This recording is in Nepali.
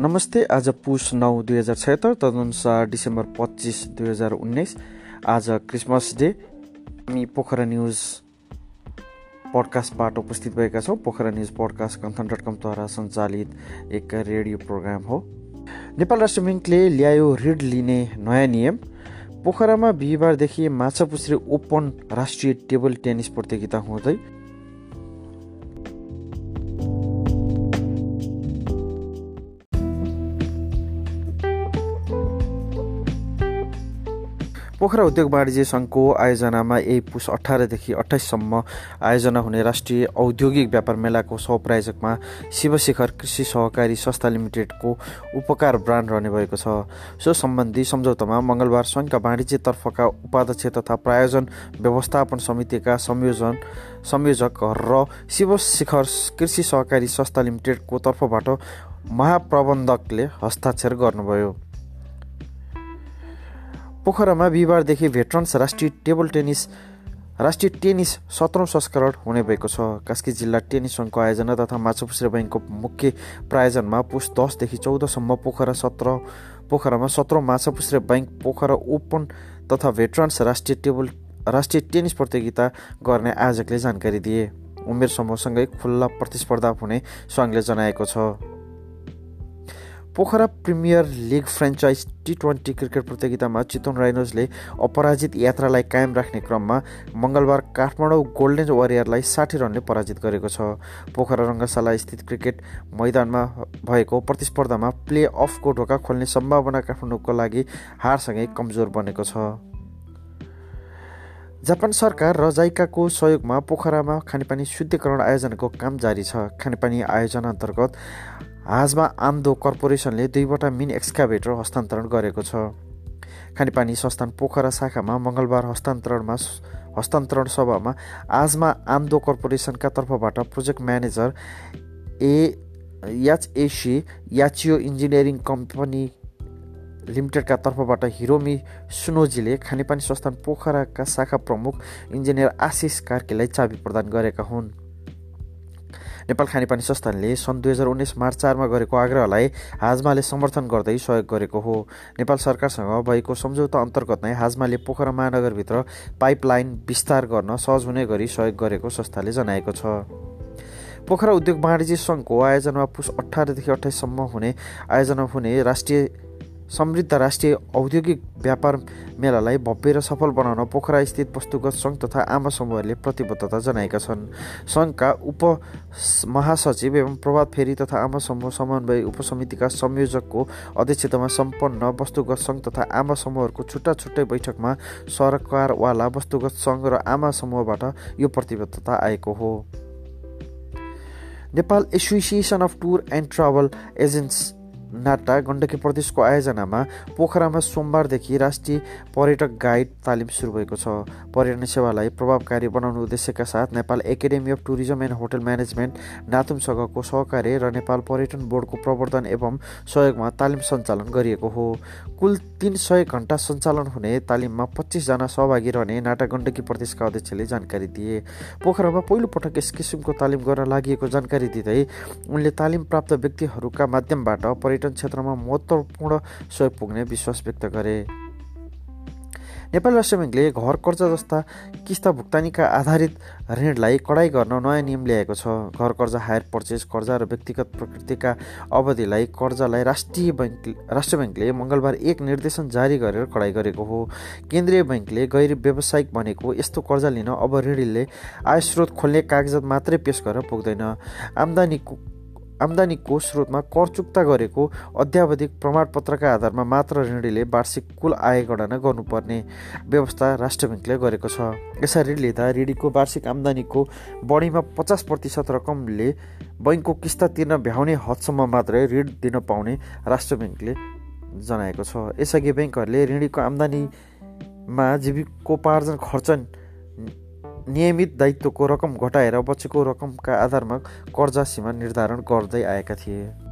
नमस्ते आज पुस नौ दुई हजार छत्तर तदनुसार डिसेम्बर पच्चिस दुई हजार उन्नाइस आज क्रिसमस डे। हामी पोखरा न्युज पडकास्टबाट उपस्थित भएका छौँ। पोखरा न्युज पडकास्ट कन्थन डट कमद्वारा सञ्चालित एक रेडियो प्रोग्राम हो। नेपाल राष्ट्र ब्याङ्कले ल्यायो ऋण लिने नयाँ नियम। पोखरामा बिहिबारदेखि माछापुछ्रे ओपन राष्ट्रिय टेबल टेनिस प्रतियोगिता हुँदै पोखरा उद्योग वाणिज्य सङ्घको आयोजनामा यही पुस अठारदेखि अठाइससम्म आयोजना हुने राष्ट्रिय औद्योगिक व्यापार मेलाको सहप्रायोजकमा शिवशिखर कृषि सहकारी संस्था लिमिटेडको उपकार ब्रान्ड रहने भएको छ। सो सम्बन्धी सम्झौतामा मङ्गलबार सङ्घका वाणिज्यतर्फका उपाध्यक्ष तथा प्रायोजन व्यवस्थापन समितिका संयोजन संयोजक र शिवशिखर कृषि सहकारी संस्था लिमिटेडको तर्फबाट महाप्रबन्धकले हस्ताक्षर गर्नुभयो। पोखरामा बिहिबारदेखि भेटरन्स राष्ट्रिय टेबल टेनिस राष्ट्रिय टेनिस सत्रौँ संस्करण हुने भएको छ। कास्की जिल्ला टेनिस सङ्घको आयोजना तथा माछापुछ्रे बैङ्कको मुख्य प्रायोजनमा पुस दसदेखि चौधसम्म पोखरा सत्र पोखरामा सत्रौँ माछापुछ्रे बैङ्क पोखरा ओपन तथा भेटरन्स राष्ट्रिय टेबल राष्ट्रिय टेनिस प्रतियोगिता गर्ने आयोजकले जानकारी दिए। उमेर समूहसँगै खुल्ला प्रतिस्पर्धा हुने सङ्घले जनाएको छ। Pokhara premier league franchise T twenty cricket प्रतियोगितामा चितवन राइनोजले अपराजित यात्रालाई कायम राख्ने क्रममा मङ्गलबार काठमाडौँ गोल्डेन वारियरलाई साठी रनले पराजित गरेको छ। पोखरा रङ्गशाला स्थित क्रिकेट मैदानमा भएको प्रतिस्पर्धामा प्ले अफको ढोका खोल्ने सम्भावना काठमाडौँको लागि हारसँगै कमजोर बनेको छ। जापान सरकार र जाइकाको सहयोगमा पोखरामा खानेपानी शुद्धिकरण आयोजनाको काम जारी छ। खानेपानी आयोजना अन्तर्गत हाजमा आम्दो कर्पोरेसनले दुईवटा मिन एक्सकाभेटर हस्तान्तरण गरेको छ। खानेपानी संस्थान पोखरा शाखामा मङ्गलबार हस्तान्तरणमा हस्तान्तरण सभामा आजमा आम्दो कर्पोरेसनका तर्फबाट प्रोजेक्ट म्यानेजर ए याचएसी याचियो इन्जिनियरिङ कम्पनी लिमिटेडका तर्फबाट हिरोमी सुनोजीले खानेपानी संस्थान पोखराका शाखा प्रमुख इन्जिनियर आशिष कार्कीलाई चाबी प्रदान गरेका हुन्। नेपाल खानेपानी संस्थानले सन् दुई हजार उन्नाइस मार्च चारमा गरेको आग्रहलाई हाजमाले समर्थन गर्दै सहयोग गरेको हो। नेपाल सरकारसँग भएको सम्झौता अन्तर्गत नै हाजमाले पोखरा महानगरभित्र पाइपलाइन विस्तार गर्न सहज हुने गरी सहयोग गरेको संस्थाले जनाएको छ। पोखरा उद्योग वाणिज्य सङ्घको आयोजनामा पुस अठारदेखि अठाइससम्म हुने आयोजना हुने राष्ट्रिय समृद्ध राष्ट्रिय औद्योगिक व्यापार मेलालाई भव्य र सफल बनाउन पोखरा स्थित वस्तुगत सङ्घ तथा आमा समूहहरूले प्रतिबद्धता जनाएका छन्। सङ्घका उप महासचिव एवं प्रभात फेरी तथा आमा समूह समन्वय उपसमितिका संयोजकको अध्यक्षतामा सम्पन्न वस्तुगत सङ्घ तथा आमा समूहहरूको छुट्टा छुट्टै बैठकमा सरकारवाला वस्तुगत सङ्घ र आमा समूहबाट यो प्रतिबद्धता आएको हो। Nepal association of tour and travel agents NATA Gandaki प्रदेशको आयोजनामा पोखरामा सोमबारदेखि राष्ट्रिय पर्यटक गाइड तालिम सुरु भएको छ। पर्यटन सेवालाई प्रभावकारी बनाउनु उद्देश्यका साथ Nepal academy of tourism and hotel management नाथुमसँगको सहकार्य र नेपाल पर्यटन बोर्डको प्रवर्धन एवं सहयोगमा तालिम सञ्चालन गरिएको हो। कुल तिन सय घन्टा सञ्चालन हुने तालिममा पच्चिसजना सहभागी रहने नाटा गण्डकी प्रदेशका अध्यक्षले जानकारी दिए। पोखरामा पहिलोपटक यस किसिमको तालिम गर्न लागि जानकारी दिँदै उनले तालिम प्राप्त व्यक्तिहरूका माध्यमबाट पर्यटन क्षेत्रमा महत्त्वपूर्ण सहयोग पुग्ने विश्वास व्यक्त गरे। नेपाली राष्ट्र ब्याङ्कले घर कर्जा जस्ता किस्ता भुक्तानीका आधारित ऋणलाई कडाइ गर्न नयाँ नियम ल्याएको छ। घर कर्जा हायर पर्चेज कर्जा र व्यक्तिगत प्रकृतिका अवधिलाई कर्जालाई राष्ट्रिय बैङ्क राष्ट्र ब्याङ्कले मङ्गलबार एक निर्देशन जारी गरेर कडाइ गरेको हो। केन्द्रीय बैङ्कले गैर व्यावसायिक भनेको यस्तो कर्जा लिन अब ऋणीले आय स्रोत खोल्ने कागजात मात्रै पेस गरेर पुग्दैन। आम्दानीको आम्दानीको स्रोतमा कर चुक्ता गरेको अध्यावधिक प्रमाणपत्रका आधारमा मात्र ऋणीले वार्षिक कुल आय गणना गर्नुपर्ने व्यवस्था राष्ट्र ब्याङ्कले गरेको छ। यसरी लिँदा ऋणीको वार्षिक आम्दानीको बढीमा पचास प्रतिशत रकमले बैङ्कको किस्ता तिर्न भ्याउने हदसम्म मात्रै ऋण दिन पाउने राष्ट्र ब्याङ्कले जनाएको छ। यसअघि ब्याङ्कहरूले ऋणीको आम्दानीमा जीविकोपार्जन खर्च नियमित दायित्वको रकम घटाएर बचेको रकमका आधारमा कर्जा सीमा निर्धारण गर्दै आएका थिए।